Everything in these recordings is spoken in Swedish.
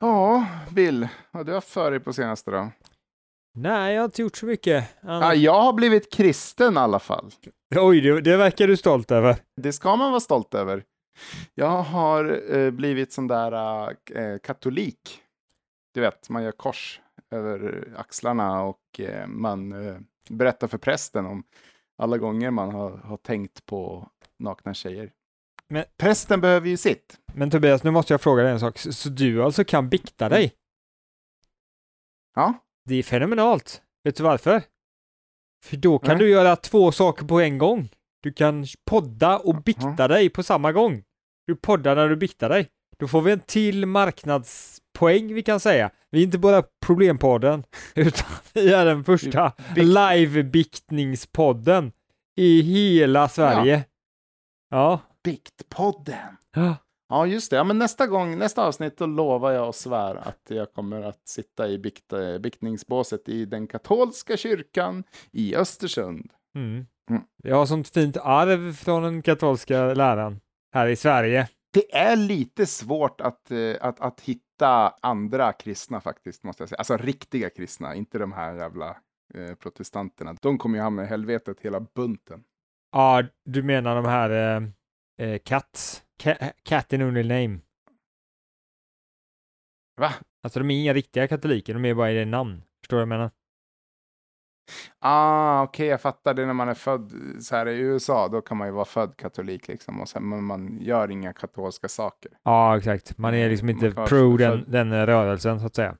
Ja, Bill, vad har du haft för dig på senaste då? Nej, jag har inte gjort så mycket. Ja, Annat... jag har blivit kristen i alla fall. Oj, det, det verkar du stolt över. Det ska man vara stolt över. Jag har eh, blivit sån där eh, katolik. Du vet, man gör kors över axlarna och eh, man eh, berättar för prästen om alla gånger man har, har tänkt på nakna tjejer. Men- Prästen behöver ju sitt. Men Tobias, nu måste jag fråga dig en sak. Så, du alltså kan bikta dig? Ja, Det är fenomenalt. Vet du varför? För då kan Nej. du göra två saker på en gång. Du kan podda och bikta dig på samma gång. Du poddar när du biktar dig. Då får vi en till marknadspoäng vi kan säga. Vi är inte bara problempodden, utan vi är den första live-biktningspodden i hela Sverige. Ja. Biktpodden. ja. Ja, just det. Ja, men nästa gång, nästa avsnitt, då lovar jag och svär att jag kommer att sitta i bikt, eh, biktningsbåset i den katolska kyrkan i Östersund. Mm. Mm. Vi har sånt fint arv från den katolska läran här i Sverige. Det är lite svårt att, eh, att, att hitta andra kristna faktiskt, måste jag säga. Alltså riktiga kristna, inte de här jävla eh, protestanterna. De kommer ju hamna i helvetet hela bunten. Ja, du menar de här eh, eh, Cats? Ca- Cat in only name. Va? Alltså de är inga riktiga katoliker, de är bara i det namn. Förstår du vad jag menar? Ah, okej, jag fattar det när man är född så här i USA, då kan man ju vara född katolik liksom, och sen, men man gör inga katolska saker. Ja, exakt. Man är liksom inte pro den, den rörelsen, så att säga.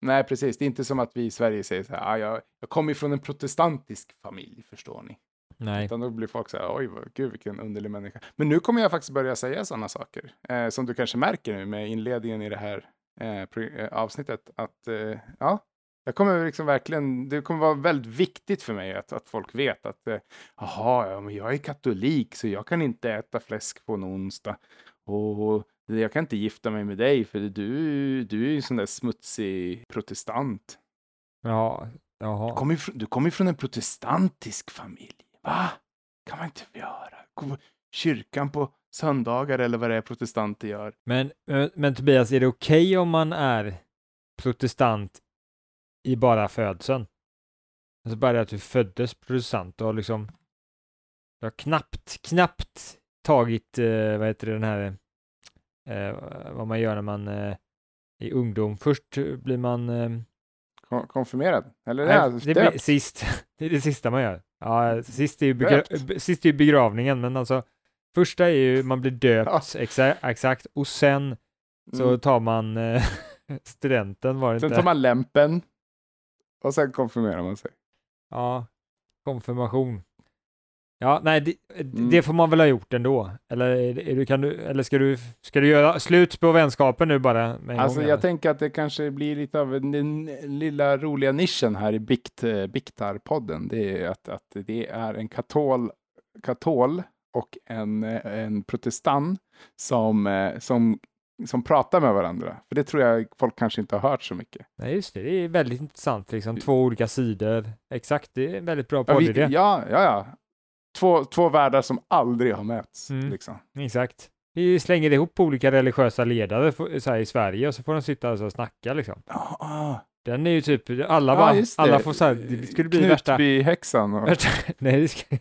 Nej, precis. Det är inte som att vi i Sverige säger så här, ah, jag, jag kommer från en protestantisk familj, förstår ni. Nej. Utan då blir folk så här, oj, gud vilken underlig människa. Men nu kommer jag faktiskt börja säga sådana saker. Eh, som du kanske märker nu med inledningen i det här eh, eh, avsnittet. Att, eh, ja, jag kommer liksom verkligen, det kommer vara väldigt viktigt för mig att, att folk vet att, eh, jaha, ja, men jag är katolik så jag kan inte äta fläsk på en onsdag. Och jag kan inte gifta mig med dig för du, du är ju en sån där smutsig protestant. Ja, Du jaha. du kommer ifrån en protestantisk familj. Va? kan man inte göra. Gå på kyrkan på söndagar eller vad det är protestanter gör. Men, men, men Tobias, är det okej om man är protestant i bara födseln? Alltså bara det att du föddes protestant och liksom du har knappt, knappt tagit, eh, vad heter det, den här, eh, vad man gör när man eh, är ungdom. Först blir man, eh, Kon- Konfirmerad? Eller nej, det blir sist, det är det sista man gör. Ja, sist är ju, begra- sist är ju begravningen, men alltså första är ju, man blir döpt, exa- exakt, och sen så Mm. tar man eh, studenten var det Sen inte? tar man lämpen och sen konfirmerar man sig. Ja, konfirmation. Ja, nej, det, Mm. det får man väl ha gjort ändå. Eller, är, du, kan du, eller ska, du, ska du göra slut på vänskapen nu bara? Alltså gång, jag tänker att det kanske blir lite av den, lilla roliga nischen här i Bikt, eh, Biktarpodden. Det är att, att det är en katol, katol och en, eh, en protestant som, eh, som, som pratar med varandra. För det tror jag folk kanske inte har hört så mycket. Nej, just det. Det är väldigt intressant. Liksom. Två olika sidor. Exakt, det är en väldigt bra Ja, vi, ja, ja, ja. Två, två världar som aldrig har mötts. Mm. Liksom. Exakt. Vi slänger ihop olika religiösa ledare för- i Sverige och så får de sitta och så snacka liksom. Ja, ah. Den är ju typ, alla bara, alla får så här, det skulle bli värsta, Knutbyhäxan. Och... värsta nej det skulle,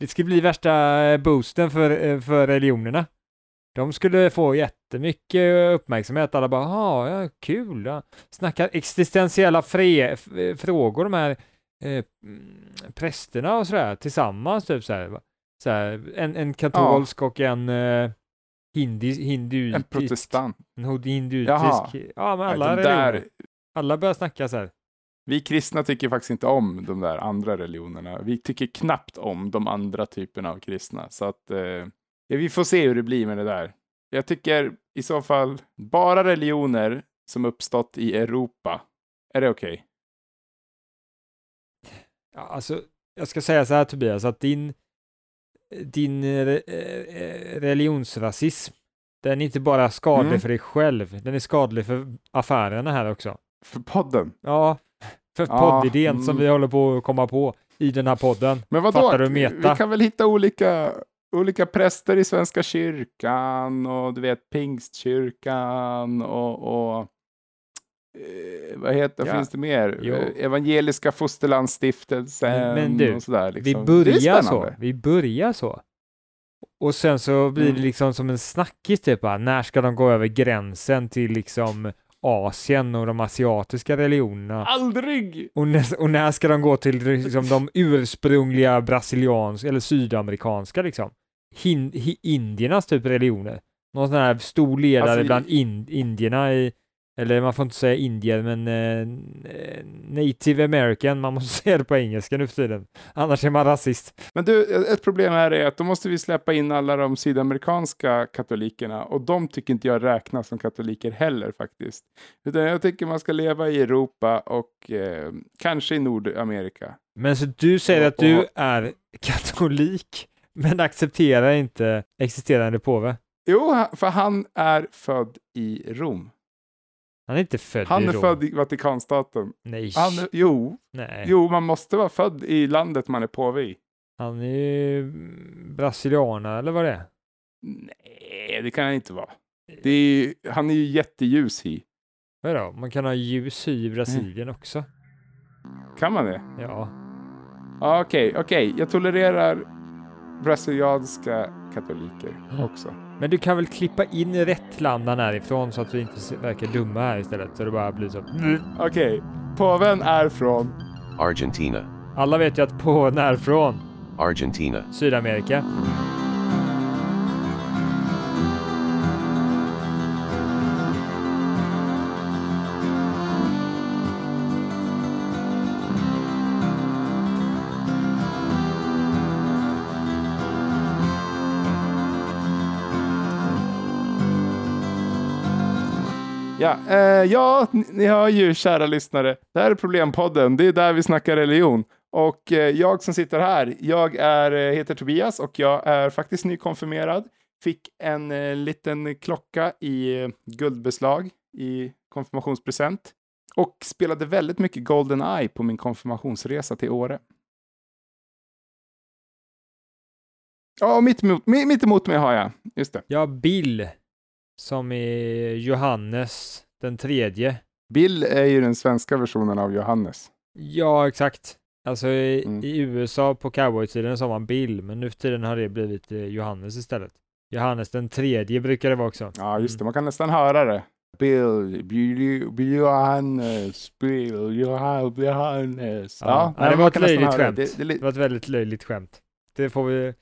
det skulle bli värsta eh, boosten för, eh, för religionerna. De skulle få jättemycket uppmärksamhet, alla bara, "Jaha, ja, kul, ja. snackar existentiella fre, eh, frågor, de här eh, mm, prästerna och sådär, tillsammans, typ så här. Så här en, en katolsk och en eh, hindi, hinduitisk, En protestant. en hinduitisk, Jaha. ja men alla religioner. där, Alla börjar snacka så här. vi kristna tycker faktiskt inte om de där andra religionerna. Vi tycker knappt om de andra typerna av kristna. Så att eh, ja, vi får se hur det blir med det där. Jag tycker i så fall bara religioner som uppstått i Europa. Är det okej? Ja, alltså, jag ska säga så här Tobias, att din, din eh, eh, religionsrasism, den är inte bara skadlig Mm. för dig själv, den är skadlig för affärerna här också. För podden? Ja, för Ja, poddidén som mm. vi håller på att komma på i den här podden. Men vadå? Fattar du meta? Vi kan väl hitta olika, olika präster i Svenska kyrkan och du vet pingstkyrkan och, och eh, vad heter, Ja. finns det mer? Jo. Eh, Evangeliska Fosterlandsstiftelsen Men- men du, och sådär. Vi Liksom. Är börjar så. Vi börjar så. Och sen så blir det Mm. liksom som en snackis typ. bara, När ska de gå över gränsen till liksom Asien och de asiatiska religionerna? Aldrig! Och när, och när ska de gå till liksom, de ursprungliga brasilianska eller sydamerikanska liksom? Hin, hi, indiernas typ religioner. Någon sån här stor ledare Alltså, bland in, indierna i, eller man får inte säga indier, men eh, native american, man måste säga det på engelska nu för tiden. Annars är man rasist. Men du, ett problem här är att då måste vi släppa in alla de sydamerikanska katolikerna och de tycker inte jag räknas som katoliker heller faktiskt. Utan jag tycker man ska leva i Europa och eh, kanske i Nordamerika. Men så du säger Och- att du och- är katolik, men accepterar inte existerande påve? Jo, för han är född i Rom. Han är inte född Han i är Rom. född i Vatikanstaten. Nej. Han, är- jo, Nej. jo, man måste vara född i landet man är påve i. Han är ju brasiliana eller vad det är. Nej, det kan han inte vara. Det är, han är ju jätteljus i. Vadå? Man kan ha ljus hy i. Brasilien också. Kan man det? Ja. Ja, Okej, okej. Jag tolererar brasilianska katoliker också. Men du kan väl klippa in rätt land han är ifrån så att vi inte verkar dumma här istället. Så det bara blir så. Okej, påven är från... Argentina, Alla vet ju att påven är från Argentina, Sydamerika. Ja, eh, ja, ni, ni hör ju kära lyssnare. Det här är Problempodden. Det är där vi snackar religion. Och eh, jag som sitter här, jag är, eh, heter Tobias och jag är faktiskt nykonfirmerad. Fick en eh, liten klocka i eh, guldbeslag i konfirmationspresent. Och spelade väldigt mycket Golden Eye på min konfirmationsresa till Åre. Ja, mitt emot, mitt emot mig har jag, just det, Ja, Bill. Som är Johannes den tredje. Bill är ju den svenska versionen av Johannes. Ja, exakt. Alltså i, Mm. i USA på cowboytiden sa man Bill, men nu för tiden har det blivit eh, Johannes istället. Johannes den tredje brukar det vara också. Ja, just det. Man kan nästan höra det. Bill, Bill, Bill Johannes, Bill Johan- Johannes. Ja, nej, det var ett löjligt skämt. Det, det, Det var ett väldigt löjligt skämt. Det får vi,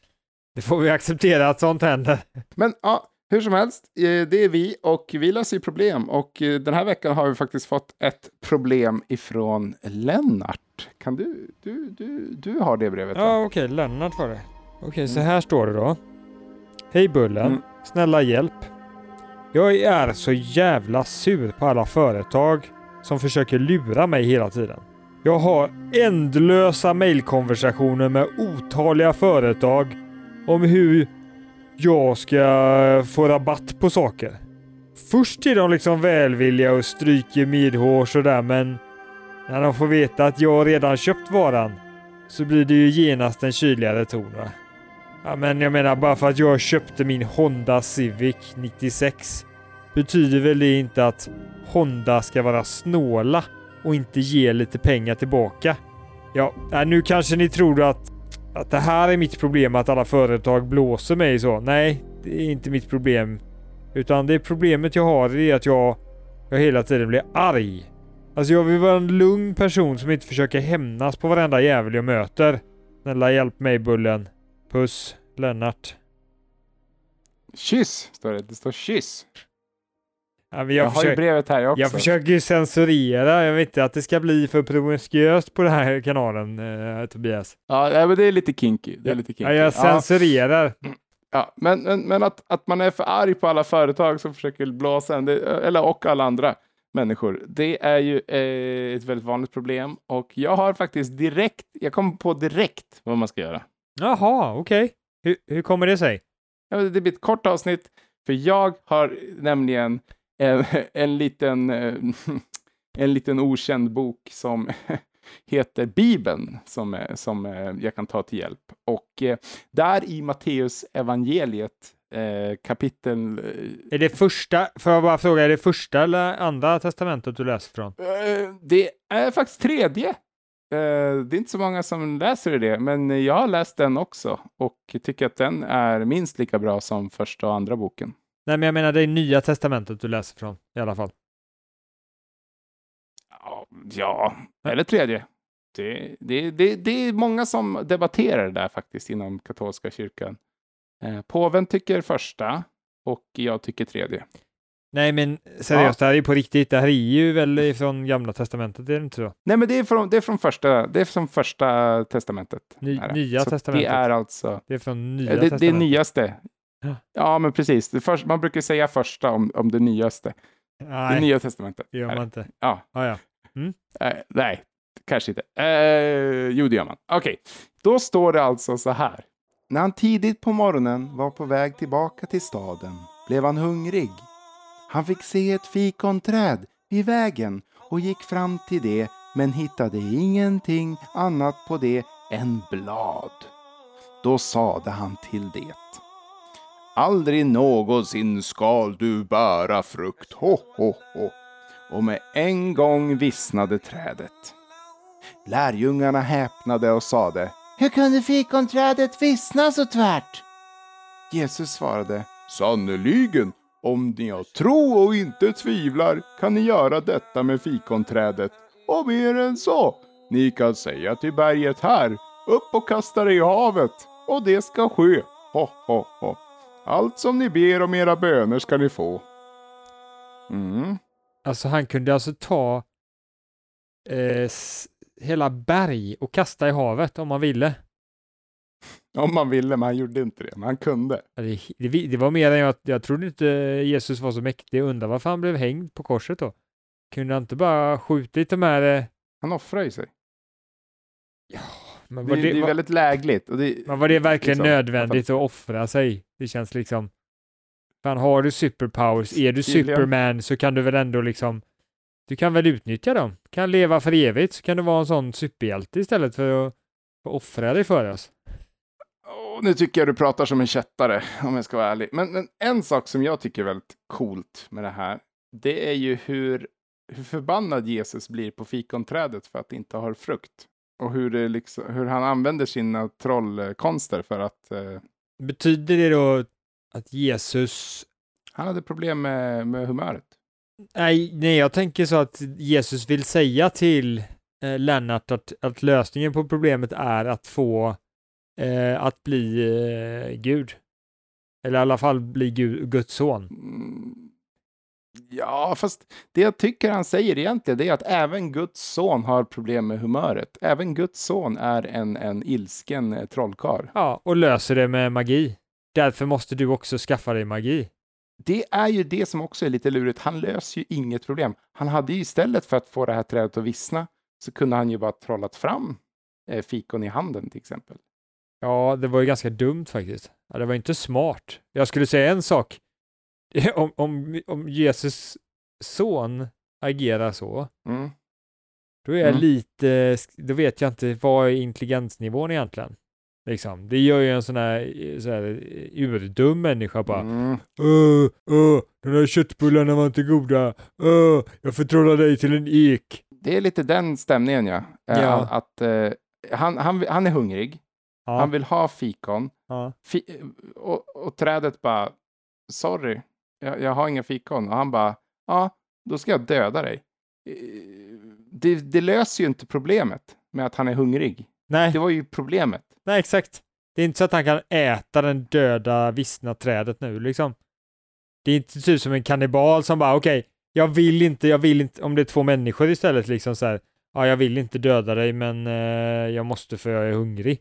det får vi acceptera att sånt händer. men ja, hur som helst, eh, det är vi och vi löser problem. Och eh, den här veckan har vi faktiskt fått ett problem ifrån Lennart. Kan du, du, du, du har det brevet? Ja, okej, Lennart var det. Okej, så här står det då. Hej Bullen, Mm. snälla hjälp. Jag är så jävla sur på alla företag som försöker lura mig hela tiden. Jag har ändlösa mejlkonversationer med otaliga företag om hur jag ska eh, få rabatt på saker. Först är de liksom välvilliga och stryker medhårs där men när de får veta att jag redan köpt varan så blir det ju genast en kyligare ton va? Ja men jag menar bara för att jag köpte min Honda Civic 96 betyder väl det inte att Honda ska vara snåla och inte ge lite pengar tillbaka. Ja, äh, nu kanske ni tror att, att det här är mitt problem att alla företag blåser mig så. Nej, det är inte mitt problem. Utan det problemet jag har är att jag, jag hela tiden blir arg. Alltså jag vill vara en lugn person som inte försöker hämnas på varenda jävel jag möter. Snälla hjälp mig Bullen. Puss, Lennart. Kyss, står det. Det står kyss. Jag, jag, har ju försöker, brevet här också. jag försöker ju censurera. Jag vet inte att det ska bli för promiskuöst på den här kanalen, eh, Tobias. Ja, men det är lite kinky. Det är lite kinky. Ja, jag censurerar. Ja, men, men, men att, att man är för arg på alla företag som försöker blåsa en, det, eller och alla andra människor, det är ju eh, ett väldigt vanligt problem. Och jag har faktiskt direkt, jag kom på direkt vad man ska göra. Jaha, okej. Hur, hur kommer det sig? Ja, Det blir ett kort avsnitt, för jag har nämligen en, en, liten, eh, en liten okänd bok som heter Bibeln, som, eh, som eh, jag kan ta till hjälp. Och eh, där i Matteus evangeliet eh, kapitel... eh, Är det första, får jag bara fråga, är det första eller andra testamentet du läser från? Eh, det är faktiskt tredje. Eh, det är inte så många som läser det, men jag har läst den också och tycker att den är minst lika bra som första och andra boken. Nej, men jag menar det är nya testamentet du läser från i alla fall. Ja, Ja, eller tredje. Det, det, det, det är många som debatterar det där faktiskt inom katolska kyrkan. Eh, påven tycker första och jag tycker tredje. Nej, men seriöst, det här är ju på riktigt. Det här är ju väl från gamla testamentet, är det inte så? Nej, men det är från, det är från första, det är från första testamentet. Ny- nya Så testamentet. Det är alltså Det är från nya Eh, Det, det är testamentet. nyaste. Ja. Men precis. Det först, man brukar säga första om, om det nyaste. Det Nej, nya testamentet. det gör man det. inte. Ja, Ah, ja. eh, nej, kanske inte. Eh, jo, det gör man. Okej, då står det alltså så här. När han tidigt på morgonen var på väg tillbaka till staden blev han hungrig. Han fick se ett fikonträd vid vägen och gick fram till det men hittade ingenting annat på det än blad. Då sade han till det. Aldrig någonsin skall du bära frukt, ho, ho, ho. Och med en gång vissnade trädet. Lärjungarna häpnade och sade, Hur kunde fikonträdet vissna så tvärt? Jesus svarade, Sannerligen, om ni har tro och inte tvivlar kan ni göra detta med fikonträdet. Och mer än så, ni kan säga till berget här, upp och kasta det i havet, och det ska ske. Ho, ho, ho. Allt som ni ber om era böner ska ni få. Mm. Alltså han kunde alltså ta eh, hela berg och kasta i havet om man ville. Om man ville, men han gjorde inte det. Men han kunde. Ja, Det, det, det var mer än jag, jag trodde inte Jesus var så mäktig. Undrar varför han blev hängd på korset då. Kunde han inte bara skjutit de här... eh, Han offrar ju sig. Men Det, var det, det, är väldigt lägligt. Det, men var det verkligen liksom, nödvändigt att offra sig? Det känns liksom... Fan, har du superpowers, är du superman så kan du väl ändå liksom... Du kan väl utnyttja dem? Kan leva för evigt så kan du vara en sån superhjälte istället för att, att offra dig för oss. Åh, nu tycker jag du pratar som en kättare, om jag ska vara ärlig. Men, men en sak som jag tycker är väldigt coolt med det här, det är ju hur, hur förbannad Jesus blir på fikonträdet för att det inte har frukt. Och hur, det liksom, hur han använder sina trollkonster för att... Eh, Betyder det då att Jesus han hade problem med, med humöret. Nej, nej, jag tänker så att Jesus vill säga till eh, Lennart att, att lösningen på problemet är att få eh, att bli eh, Gud. Eller i alla fall bli Gud, Guds son. Ja, fast det jag tycker han säger egentligen det är att även Guds son har problem med humöret. Även Guds son är en, en ilsken eh, trollkarl. Ja, och löser det med magi. Därför måste du också skaffa dig magi. Det är ju det som också är lite lurigt. Han löser ju inget problem. Han hade ju istället för att få det här trädet att vissna så kunde han ju bara trollat fram eh, fikon i handen till exempel. Ja, det var ju ganska dumt faktiskt. Ja, det var inte smart. Jag skulle säga en sak. Om, om, om Jesus son agerar så, Mm. Då är jag Mm. lite, då vet jag inte vad är intelligensnivån egentligen. Liksom. Det gör ju en sån här, så här urdum människa bara. Mm. Åh, åh, de där köttbullarna var inte goda. Åh, jag förtrollar dig till en ek. Det är lite den stämningen ja. Eh, Ja. Att, eh, han, han, han är hungrig, Ja, han vill ha fikon ja. Fi- och, och trädet bara, sorry, jag, jag har inga fikon. Och han bara, ja, då ska jag döda dig. Eh, Det, det löser ju inte problemet med att han är hungrig. Nej, Det var ju problemet. nej, exakt. Det är inte så att han kan äta den döda, vissna trädet nu liksom. Det är inte typ som en kannibal som bara, okej, jag vill inte, jag vill inte, om det är två människor istället liksom så här, ja, jag vill inte döda dig, men eh, jag måste för jag är hungrig.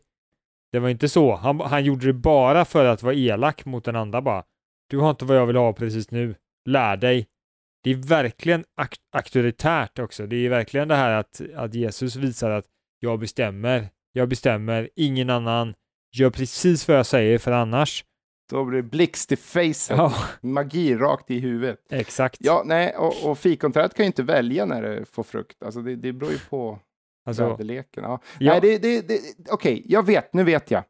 Det var inte så. Han, han gjorde det bara för att vara elak mot den andra bara. Du har inte vad jag vill ha precis nu. Lär dig. Det är verkligen ak- auktoritärt också. Det är verkligen det här att, att Jesus visar att jag bestämmer. Jag bestämmer, ingen annan. Gör precis vad jag säger för annars. Då blir det blixt i facet. Ja, Magi rakt i huvudet. exakt. Ja, nej, och, och fikonträdet kan ju inte välja när det får frukt. Alltså det, det beror ju på alltså, väderleken. Ja. ja, Nej, det, det, det, Okej, jag vet, nu vet jag.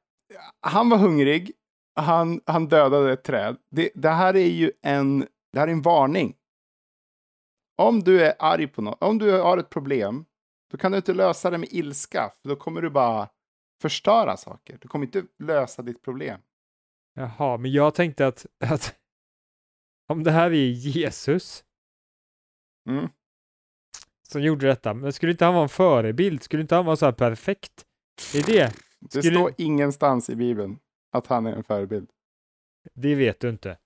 Han var hungrig han, han dödade ett träd. Det, det här är ju en, det här är en varning. Om du är arg på något, om du har ett problem, då kan du inte lösa det med ilska, för då kommer du bara förstöra saker. Du kommer inte lösa ditt problem. Jaha, men jag tänkte att, att om det här är Jesus Mm. som gjorde detta, men skulle inte han vara en förebild? Skulle inte han vara så här perfekt? Det är det. Det Skulle- står ingenstans i Bibeln att han är en förebild. Det vet du inte.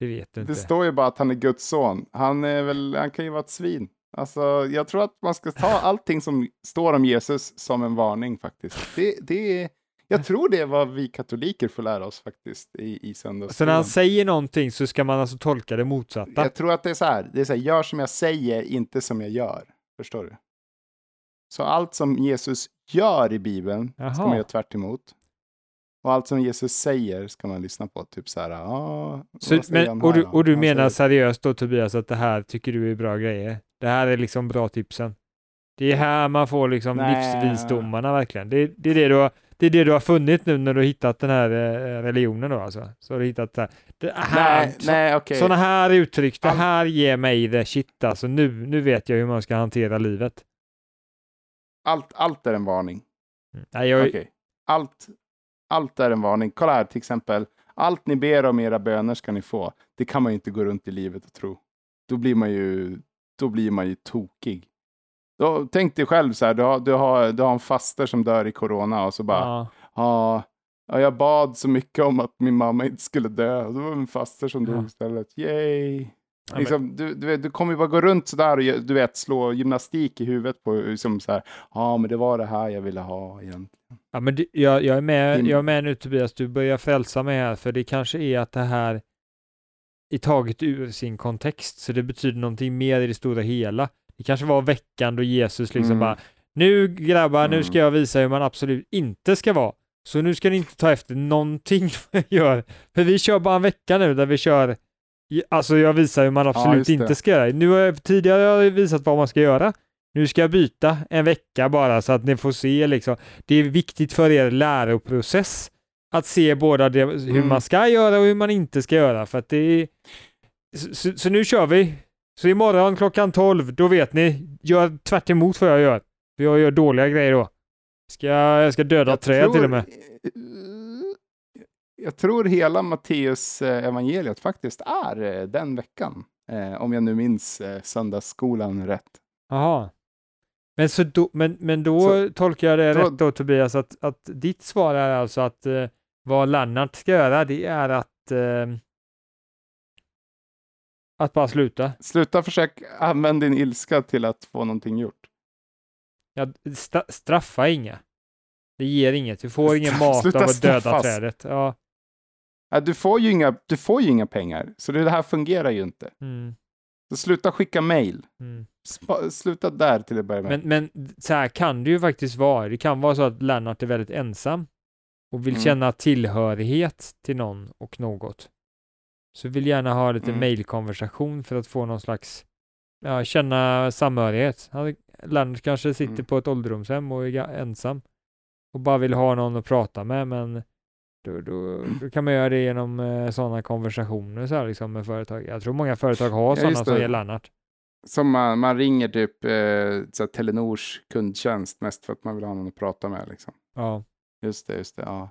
Det vet du inte. Det står ju bara att han är Guds son. Han, är väl, han kan ju vara ett svin. Alltså, jag tror att man ska ta allting som står om Jesus som en varning faktiskt. Det, det är, jag tror det är vad vi katoliker får lära oss faktiskt i, i Så när söndagsskolan. han säger någonting så ska man alltså tolka det motsatta. Jag tror att det är så här, det är så här, gör som jag säger, inte som jag gör. Förstår du? Så allt som Jesus gör i Bibeln ska Jaha. man göra tvärt emot. Och allt som Jesus säger ska man lyssna på. Typ så här, Så, han men, och, du, och du Han menar säger- seriöst då Tobias att det här tycker du är bra grejer? Det här är liksom bra tipsen? Det är här man får liksom Nej. livsvisdomarna verkligen. Det, det, är det, du har, det är det du har funnit nu när du har hittat den här eh, religionen då alltså? Så har du hittat det här. Det här Nej, så, nej, okej. Sådana här uttryck, det här ger mig the shit alltså. Nu, nu vet jag hur man ska hantera livet. Allt, allt är en varning. Mm. Nej, jag, Okej. Allt, allt är en varning. Kolla här till exempel. Allt ni ber om i era böner ska ni få. Det kan man ju inte gå runt i livet och tro. Då blir man ju, då blir man ju tokig. Då, tänk dig själv så här, du har, du, har, du har en faster som dör i corona och så bara, ja. ja, ja, jag bad så mycket om att min mamma inte skulle dö. Och då var det en faster som Ja. dog istället. Yay! Liksom, du, du, du kommer ju bara gå runt sådär och du vet, slå gymnastik i huvudet på liksom så här, ja men det var det här jag ville ha egentligen. Ja, men det, jag, jag, är med, jag är med nu Tobias, du börjar frälsa mig här, för det kanske är att det här är taget ur sin kontext, så det betyder någonting mer i det stora hela. Det kanske var veckan då Jesus liksom Mm. bara, nu grabbar, nu Mm. ska jag visa hur man absolut inte ska vara. Så nu ska ni inte ta efter någonting jag gör. För vi kör bara en vecka nu där vi kör, alltså jag visar hur man absolut det. inte ska göra. Nu har jag, tidigare har jag visat vad man ska göra. Nu ska jag byta en vecka bara så att ni får se liksom. Det är viktigt för er läroprocess att se båda det, hur Mm. man ska göra och hur man inte ska göra. För det är... så, så, nu kör vi. Så imorgon klockan 12, då vet ni, gör tvärt emot vad jag gör. För jag gör dåliga grejer då. Ska, jag ska döda träd till och med. Jag tror hela Matteus eh, evangeliet faktiskt är eh, den veckan. Eh, om jag nu minns söndagsskolan rätt. Jaha. Men, så då, men, men då Så- tolkar jag det då- rätt då Tobias, att, att ditt svar är alltså att eh, vad Lennart ska göra, det är att eh, att bara sluta. Sluta försök använda din ilska till att få någonting gjort. Ja, sta, straffa inga. Det ger inget. Du får ingen mat av att döda trädet. Ja. Ja, du, får ju inga, du får ju inga pengar, så det här fungerar ju inte. Mm, Så sluta skicka mail. mm. Sluta där till att börja med. Men, men så här kan det ju faktiskt vara. Det kan vara så att Lennart är väldigt ensam och vill Mm. känna tillhörighet till någon och något. Så vill gärna ha lite Mm. mailkonversation för att få någon slags, ja, känna samhörighet. Han, Lennart kanske sitter Mm. på ett ålderdomshem och är ensam och bara vill ha någon att prata med, men då, då, då kan man göra det genom eh, sådana konversationer så här, liksom, med företag. Jag tror många företag har Ja, sådana som ger Lennart. Som man, man ringer typ eh, så Telenors kundtjänst mest för att man vill ha någon att prata med. Liksom. Ja. Just det, just det. Ja.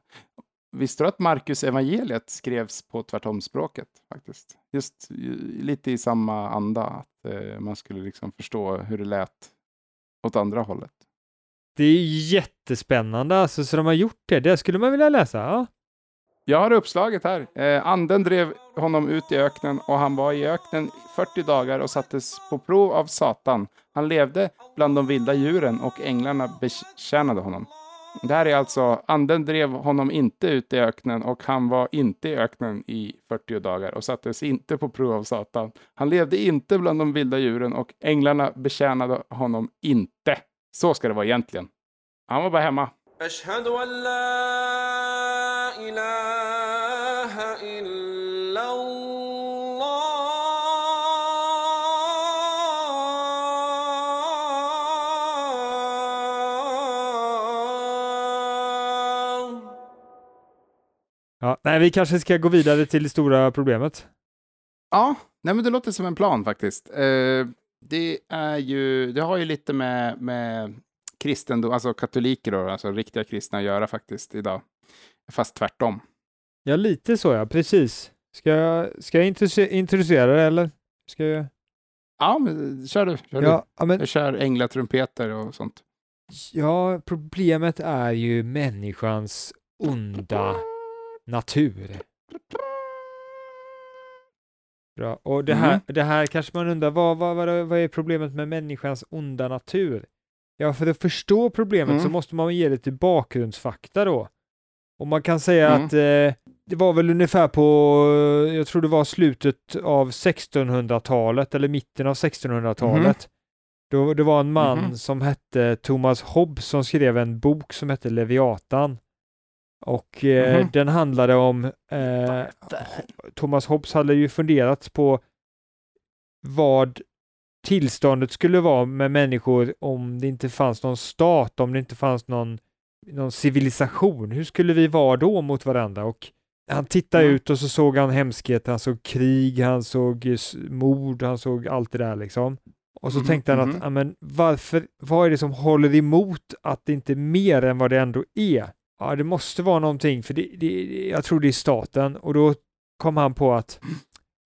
Visste du att Marcus evangeliet skrevs på tvärtomspråket faktiskt? Just ju- lite i samma anda, att eh, man skulle liksom förstå hur det lät åt andra hållet. Det är jättespännande alltså, så de har gjort det. Det skulle man vilja läsa. Ja. Jag har uppslaget här. Eh, anden drev honom ut i öknen och han var i öknen 40 dagar och sattes på prov av Satan. Han levde bland de vilda djuren och änglarna betjänade honom. Det här är alltså, anden drev honom inte ut i öknen och han var inte i öknen i 40 dagar och sattes inte på prov av Satan. Han levde inte bland de vilda djuren och änglarna betjänade honom inte. Så ska det vara egentligen. Han var bara hemma. Ja, nej, vi kanske ska gå vidare till det stora problemet. Ja, nej men det låter som en plan faktiskt. Eh, det är ju, det har ju lite med, med kristendom, alltså katoliker då, alltså riktiga kristna att göra faktiskt idag. Fast tvärtom. Ja, lite så ja, precis. Ska jag, ska jag introduce- introducera det eller? Ska jag? Ja, men kör du. Kör Ja, ja, du. men, Jag kör änglatrumpeter och sånt. ja, problemet är ju människans onda natur. Bra. Och det här, Mm. det här kanske man undrar, vad, vad, vad, vad är problemet med människans onda natur? Ja, för att förstå problemet Mm. så måste man ge lite bakgrundsfakta då. Och man kan säga Mm. att eh, det var väl ungefär på, jag tror det var slutet av 1600-talet eller mitten av 1600-talet. Då, det var en man Mhm. som hette Thomas Hobbes som skrev en bok som hette Leviatan. Och eh, Mhm. den handlade om, eh, Thomas Hobbes hade ju funderat på vad tillståndet skulle vara med människor om det inte fanns någon stat, om det inte fanns någon, någon civilisation. Hur skulle vi vara då mot varandra? Och han tittade Mm. ut och så såg han hemskhet, han såg krig, han såg eh, mord, han såg allt det där liksom. Och så Mhm, tänkte han att, ja, men varför, vad är det som håller emot att det inte är mer än vad det ändå är? Ja, det måste vara någonting, för det, det, jag tror det är staten. Och då kom han på att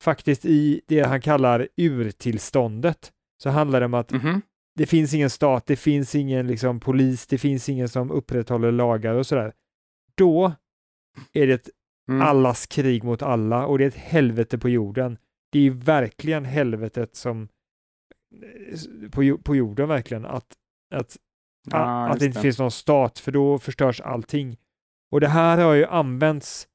faktiskt i det han kallar urtillståndet så handlar det om att Mhm. det finns ingen stat, det finns ingen liksom, polis, det finns ingen som upprätthåller lagar och sådär. Då är det ett Mm. allas krig mot alla och det är ett helvete på jorden. Det är verkligen helvetet som på, jo- på jorden verkligen att, att, Ja, att det inte det. finns någon stat för då förstörs allting. Och det här har ju använts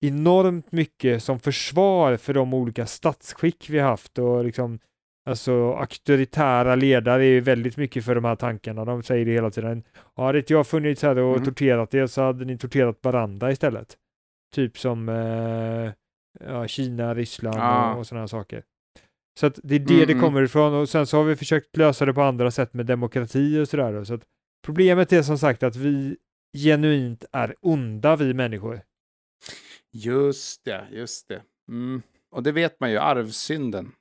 enormt mycket som försvar för de olika statsskick vi har haft och liksom Alltså auktoritära ledare är ju väldigt mycket för de här tankarna. De säger det hela tiden. Hade inte jag funnits här och Mm. torterat er så hade ni torterat varandra istället. Typ som eh, ja, Kina, Ryssland Ja. och, och sådana saker. Så att det är det Mm, det mm. kommer ifrån och sen så har vi försökt lösa det på andra sätt med demokrati och sådär. Så att problemet är som sagt att vi genuint är onda vi människor. Just det, just det. Mm. Och det vet man ju, arvsynden.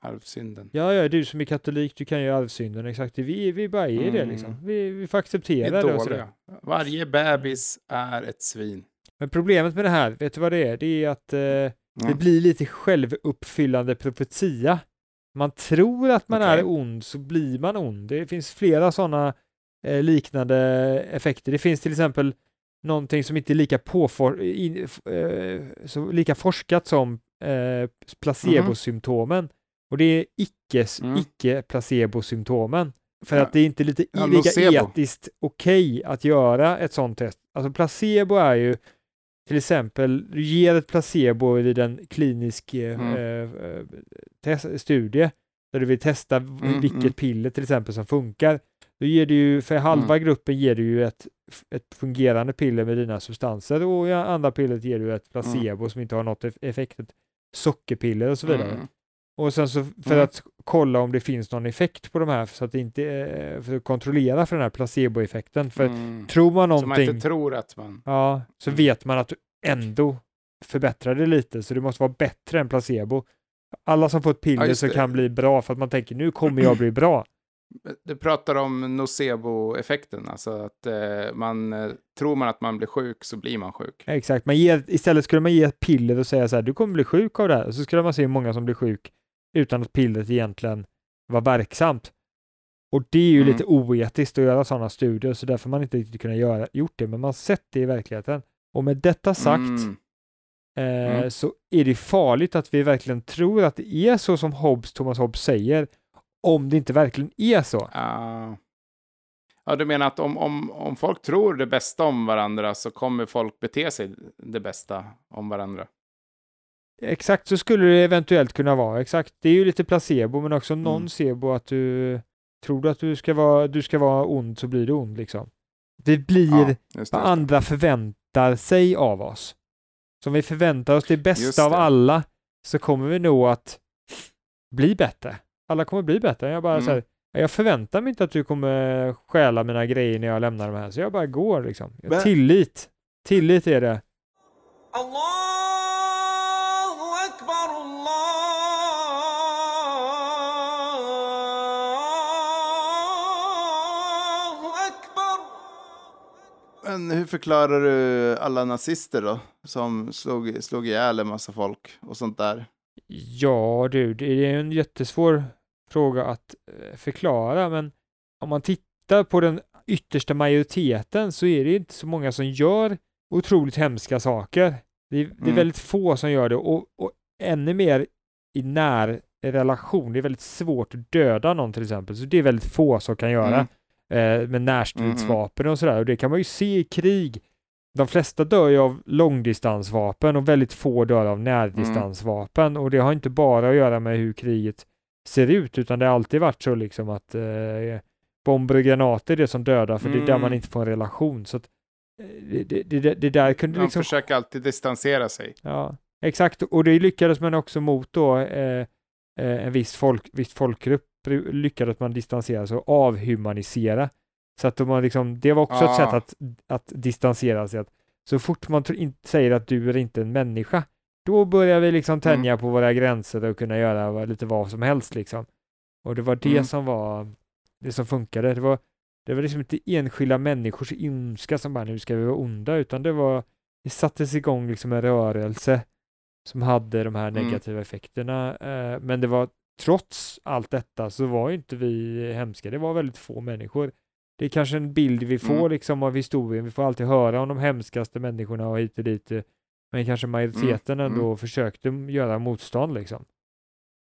Arvsynden. Ja, ja, du som är katolik, du kan ju arvsynden, exakt. Vi, vi bara är det Mm. liksom. Vi, vi får Det acceptera det och sådär. Varje bebis är ett svin. Men problemet med det här, vet du vad det är? Det är att eh, det Ja. blir lite självuppfyllande profetia. Man tror att man Okej. är ond så blir man ond. Det finns flera sådana eh, liknande effekter. Det finns till exempel någonting som inte är lika, påfor- in, eh, lika forskat som eh, placebosymptomen. Och det är icke, Mm. icke placebosymptomen. För Ja. att det är inte lite Ja, lika nocebo. etiskt okej att göra ett sånt test. Alltså placebo är ju till exempel, du ger ett placebo vid en klinisk eh, Mm. eh, eh, studie där du vill testa Mm, vilket mm. piller till exempel som funkar. Då ger du ju, för halva gruppen ger du ju ett, ett fungerande piller med dina substanser och i andra pillret ger du ett placebo som inte har något eff- effekt, ett sockerpiller och så vidare. Och sen så för Mm. att kolla om det finns någon effekt på de här så att inte, eh, för att kontrollera för den här placeboeffekten. För Mm. tror man Så man någonting inte tror att man... Ja, så Mm. vet man att du ändå förbättrar det lite, så det måste vara bättre än placebo. Alla som får ett piller just så det. kan bli bra för att man tänker nu kommer jag bli bra. Du pratar om nocebo-effekten, alltså att eh, man eh, tror man att man blir sjuk så blir man sjuk. Exakt, man ger, istället skulle man ge ett piller och säga så här, du kommer bli sjuk av det här. Så skulle man se hur många som blir sjuk utan att pillret egentligen var verksamt. Och det är ju Mm. lite oetiskt att göra sådana studier, så därför har man inte riktigt kunnat göra, gjort det, men man har sett det i verkligheten. Och med detta sagt Mm. eh, Mm. så är det farligt att vi verkligen tror att det är så som Hobbes, Thomas Hobbes säger, om det inte verkligen är så. Ja. ja, du menar att om, om, om folk tror det bästa om varandra så kommer folk bete sig det bästa om varandra? Exakt så skulle det eventuellt kunna vara. Exakt. Det är ju lite placebo men också mm. sebo att du tror du att du ska vara, du ska vara ond så blir du ond liksom. Vi blir ja, vad andra förväntar sig av oss. Så om vi förväntar oss det bästa det. av alla så kommer vi nog att bli bättre. Alla kommer bli bättre. Jag bara mm. så här, jag förväntar mig inte att du kommer stjäla mina grejer när jag lämnar de här, så jag bara går liksom. Men... Tillit. Tillit är det. Allah! Men hur förklarar du alla nazister då? Som slog, slog ihjäl en massa folk och sånt där. Ja du, det är en jättesvår fråga att eh, förklara, men om man tittar på den yttersta majoriteten så är det inte så många som gör otroligt hemska saker. Det är, det är Mm. väldigt få som gör det och, och ännu mer i när relation. Det är väldigt svårt att döda någon till exempel, så det är väldigt få som kan göra Mm. Eh, med närstridsvapen och sådär. Och det kan man ju se i krig. De flesta dör ju av långdistansvapen och väldigt få dör av närdistansvapen. Och det har inte bara att göra med hur kriget ser ut, utan det har alltid varit så liksom att eh, bomber och granater är det som dödar, för det är där Mm. man inte får en relation. Så att, eh, det, det, det, där kunde Man liksom försöker alltid distansera sig. Ja, exakt. Och det lyckades man också mot då eh, eh, en viss, folk, viss folkgrupp lyckades man distansera sig och avhumanisera. Så att har liksom, det var också ett Ah. sätt att, att distansera sig. Att så fort man säger att du är inte en människa, då börjar vi liksom tänja på våra gränser och kunna göra lite vad som helst liksom. Och det var det Mm. som var det som funkade. Det var, det var liksom inte enskilda människors ondska som bara nu ska vi vara onda, utan det var det sattes igång liksom en rörelse som hade de här Mm. negativa effekterna. Eh, men det var trots allt detta så var ju inte vi hemska. Det var väldigt få människor. Det är kanske en bild vi får Mm. liksom av historien. Vi får alltid höra om de hemskaste människorna och hit och dit. eh, Men kanske majoriteten Mm. ändå försökte göra motstånd liksom.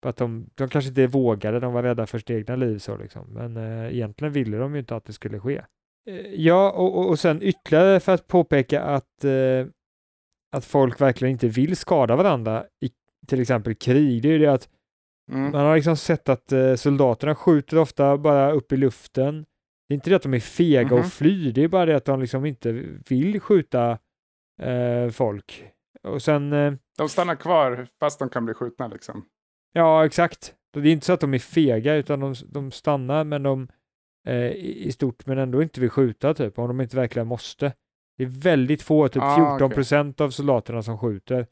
För att de, de kanske inte vågade, de var rädda för sitt egna liv så liksom. Men eh, egentligen ville de ju inte att det skulle ske. Eh, ja, och, och, och sen ytterligare för att påpeka att, eh, att folk verkligen inte vill skada varandra i till exempel krig, det är ju det att Mm. man har liksom sett att eh, soldaterna skjuter ofta bara upp i luften. Det är inte det att de är fega Mhm. och flyr, det är bara det att de liksom inte vill skjuta eh, folk. Och sen, eh, De stannar kvar fast de kan bli skjutna liksom. ja exakt. Det är inte så att de är fega utan de, de stannar men de eh, i stort men ändå inte vill skjuta typ, om de inte verkligen måste. Det är väldigt få, typ Ah, 14 okej. procent av soldaterna som skjuter.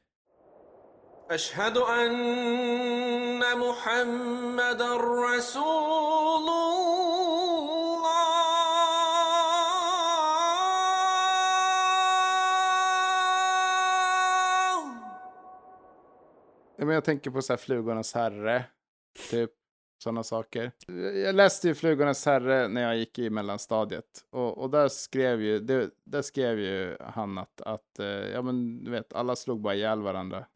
أشهد أن محمدا رسول الله Ja, men jag tänker på så här Flugornas herre, typ sådana saker. Jag läste ju Flugornas herre när jag gick i mellanstadiet och, och där skrev ju, det, där skrev ju han att, att eh, ja men du vet, alla slog bara ihjäl varandra.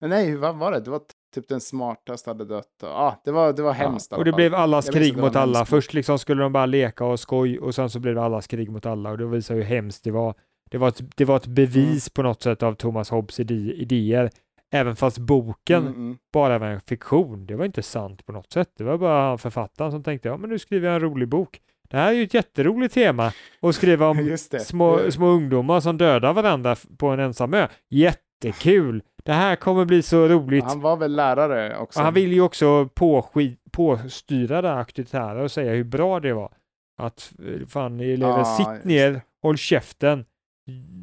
Nej, vad var det? Det var typ den smartaste hade dött. Ja, ah, det var, det var hemskt. Ja, och det blev allas Jag krig mot alla. hemsk Först liksom skulle de bara leka och skoj och sen så blev det allas krig mot alla och det visar hur hemskt det var. Det var ett, det var ett bevis Mm. på något sätt av Thomas Hobbes idéer. Även fast boken Mm, mm. bara var en fiktion. Det var inte sant på något sätt. Det var bara författaren som tänkte, ja men nu skriver jag en rolig bok. Det här är ju ett jätteroligt tema att skriva om små, små ungdomar som dödar varandra på en ensam ö. Jättekul! Det här kommer bli så roligt. Han var väl lärare också? Och han vill ju också påstyra det auktoritära och säga hur bra det var. Att eh, fan elever, Ja, sitt ner, det. håll käften,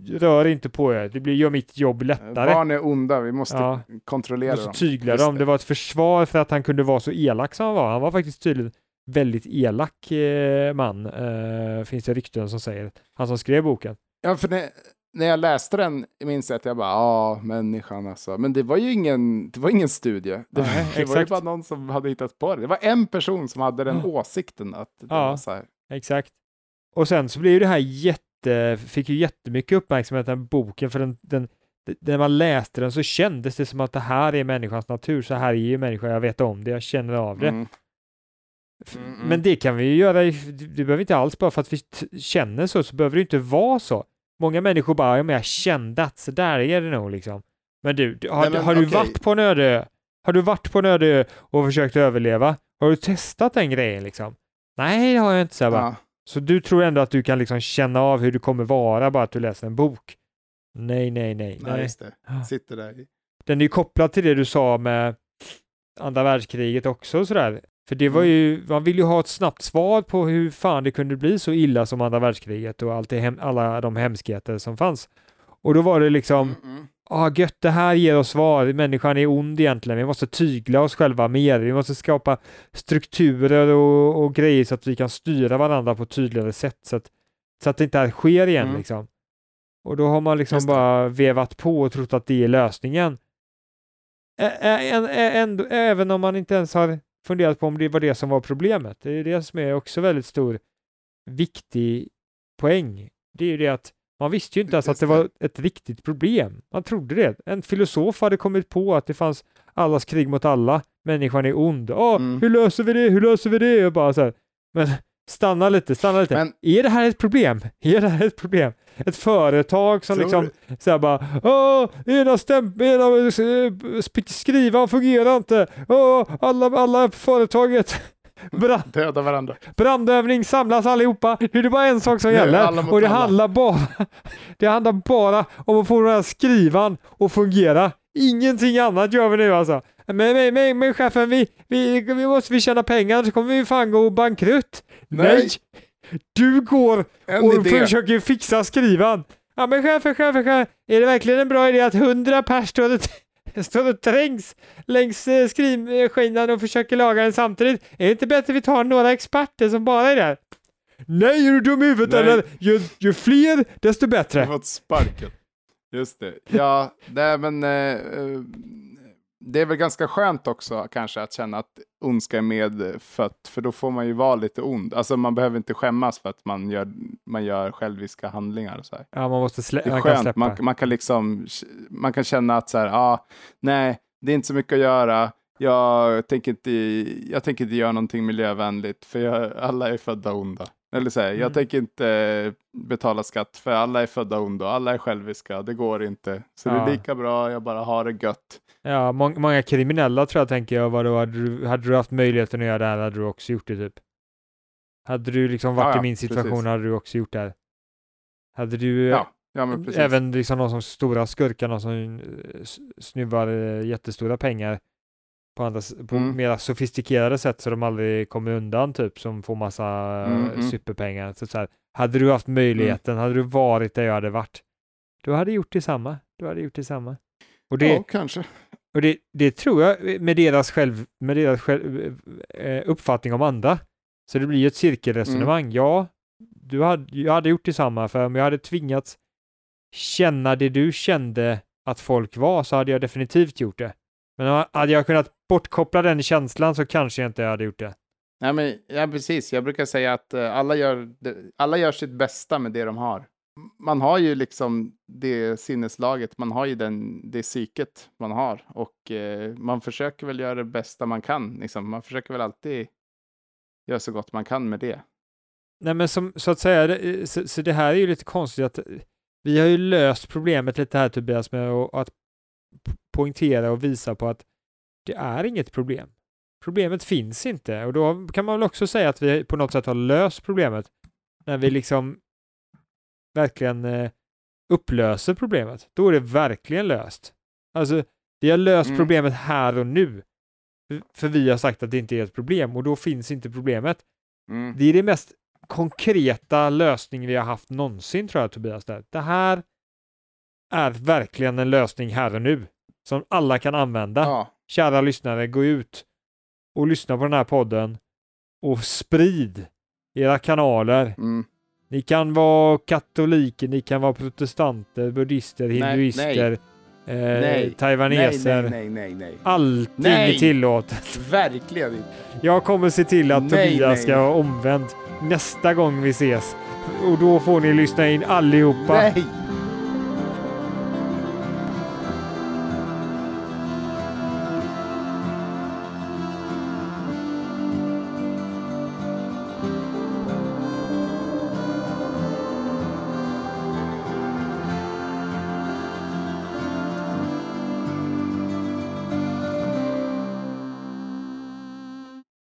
rör inte på er, det blir, gör mitt jobb lättare. Barn är onda, vi måste Ja. kontrollera så dem. tygla Just dem. det. Det var ett försvar för att han kunde vara så elak som han var. Han var faktiskt tydligen väldigt elak eh, man, eh, finns det rykten som säger. Han som skrev boken. Ja, för när, när jag läste den minns jag att jag bara, ja, människan alltså. Men det var ju ingen, det var ingen studie. Det, Nej, det var ju bara någon som hade hittat på det. Det var en person som hade den Ja. åsikten att det Ja. var så här. Exakt. Och sen så blev ju det här jätte, fick ju jättemycket uppmärksamhet den boken för den, den när man läste den så kändes det som att det här är människans natur, så här är ju människan, jag vet om det, jag känner av det. Mm. Mm, mm. Men det kan vi ju göra, det behöver inte alls bara för att vi känner så, så behöver det inte vara så. Många människor bara, ja men jag kände att så där är det nog liksom. Men du, du- har, Nej, men har du okej. varit på en öde? Har du varit på en öde och försökt överleva? Har du testat den grejen liksom? Nej, det har jag inte. Så, jag bara, Ja. så du tror ändå att du kan liksom känna av hur du kommer vara bara att du läser en bok? Nej, nej, nej. Nej, nej. just det. Sitter där. Den är ju kopplad till det du sa med andra världskriget också och sådär. För det var Mm. ju, man vill ju ha ett snabbt svar på hur fan det kunde bli så illa som andra världskriget och allt hem, alla de hemskheter som fanns. Och då var det liksom, Mm, mm. ah, gött, det här ger oss svar, människan är ond egentligen, vi måste tygla oss själva mer, vi måste skapa strukturer och, och grejer så att vi kan styra varandra på ett tydligare sätt så att, så att det inte här sker igen Mm. liksom. Och då har man liksom bara vevat på och trott att det är lösningen. Ä- ä- även om man inte ens har funderat på om det var det som var problemet. Det är det som är också väldigt stor, viktig poäng. Det är ju det att man visste ju inte ens att det var ett riktigt problem. Man trodde det. En filosof hade kommit på att det fanns allas krig mot alla. Människan är ond. Åh, Mm. hur löser vi det? Hur löser vi det? Och bara så här. Men stanna lite, stanna lite. Men- Är det här ett problem? Är det här ett problem? Ett företag som Tror liksom så här bara Åh, ena stämp, ena eh, skrivan fungerar inte. Åh, alla, alla företaget. Brand, Döda varandra. brandövning samlas allihopa. Nu är det bara en sak som är gäller och det alla. handlar bara Det handlar bara om att få den här skrivan att fungera. Ingenting annat gör vi nu alltså. Men, men, men, men chefen, vi, vi, vi måste vi tjäna pengar så kommer vi fan gå bankrutt. Nej. Du går och försöker fixa skrivan. Ja men chefen, chefen, chefen, är det verkligen en bra idé att hundra pers står och, står och trängs längs eh, skrivskinan och försöker laga den samtidigt? Är det inte bättre vi tar några experter som bara är där? Nej, är du dum i huvudet Nej. eller? Ju, ju fler, desto Jag har bättre. fått sparken. Just det. Ja, nej, men eh, eh, det är väl ganska skönt också kanske att känna att ondska är medfött, för då får man ju vara lite ond. Alltså man behöver inte skämmas för att man gör, man gör själviska handlingar. Och så här. Ja, man måste slä- Det är man kan skönt, släppa. man, man kan liksom, man kan känna att så här, ah, nej, det är inte så mycket att göra. Jag tänker inte, jag tänker inte göra någonting miljövänligt, för jag, alla är födda onda. Eller så här, Mm. jag tänker inte betala skatt, för alla är födda onda, alla är själviska, det går inte. Så det Ja. är lika bra, jag bara har det gött. Ja, må- många kriminella tror jag tänker jag, vadå, hade du, hade du haft möjligheten att göra det här hade du också gjort det typ. Hade du liksom varit Ja, ja, i min situation precis. hade du också gjort det här. Hade du, Ja, ja även liksom de som stora skurkarna som eh, snuvar eh, jättestora pengar på, andra, på Mm. mera sofistikerade sätt så de aldrig kommer undan typ, som får massa eh, Mm, mm. superpengar. Så, så här, hade du haft möjligheten, hade du varit där jag hade varit, du hade gjort detsamma. Du hade gjort detsamma. Och det, Ja, kanske. och det, det tror jag med deras, själv, med deras själv, eh, uppfattning om andra. Så det blir ju ett cirkelresonemang. Mm. Ja, du hade, jag hade gjort detsamma för om jag hade tvingats känna det du kände att folk var så hade jag definitivt gjort det. Men hade jag kunnat bortkoppla den känslan så kanske jag inte hade gjort det. Nej, men, ja, precis. Jag brukar säga att eh, alla, gör, alla gör sitt bästa med det de har. Man har ju liksom det sinneslaget, man har ju den, det psyket man har. Och eh, man försöker väl göra det bästa man kan. Liksom. Man försöker väl alltid göra så gott man kan med det. Nej men som, så att säga, det, så, så det här är ju lite konstigt att vi har ju löst problemet lite här Tobias med att, att poängtera och visa på att det är inget problem. Problemet finns inte och då kan man väl också säga att vi på något sätt har löst problemet när vi liksom verkligen eh, upplöser problemet. Då är det verkligen löst. Alltså, vi har löst Mm. problemet här och nu. För- vi har sagt att det inte är ett problem och då finns inte problemet. Mm. Det är det mest konkreta lösning vi har haft någonsin tror jag Tobias. Där. Det här är verkligen en lösning här och nu som alla kan använda. Ja, Kära lyssnare, gå ut och lyssna på den här podden och sprid era kanaler. mm. Ni kan vara katoliker, ni kan vara protestanter, buddhister, Nej, hinduister, eh, Nej. nej, taiwaneser. nej, nej, nej, nej. Allting Nej. är tillåtet. Verkligen inte. Jag kommer se till att Nej, Tobias nej. ska vara omvänd nästa gång vi ses. Och då får ni lyssna in allihopa. Nej.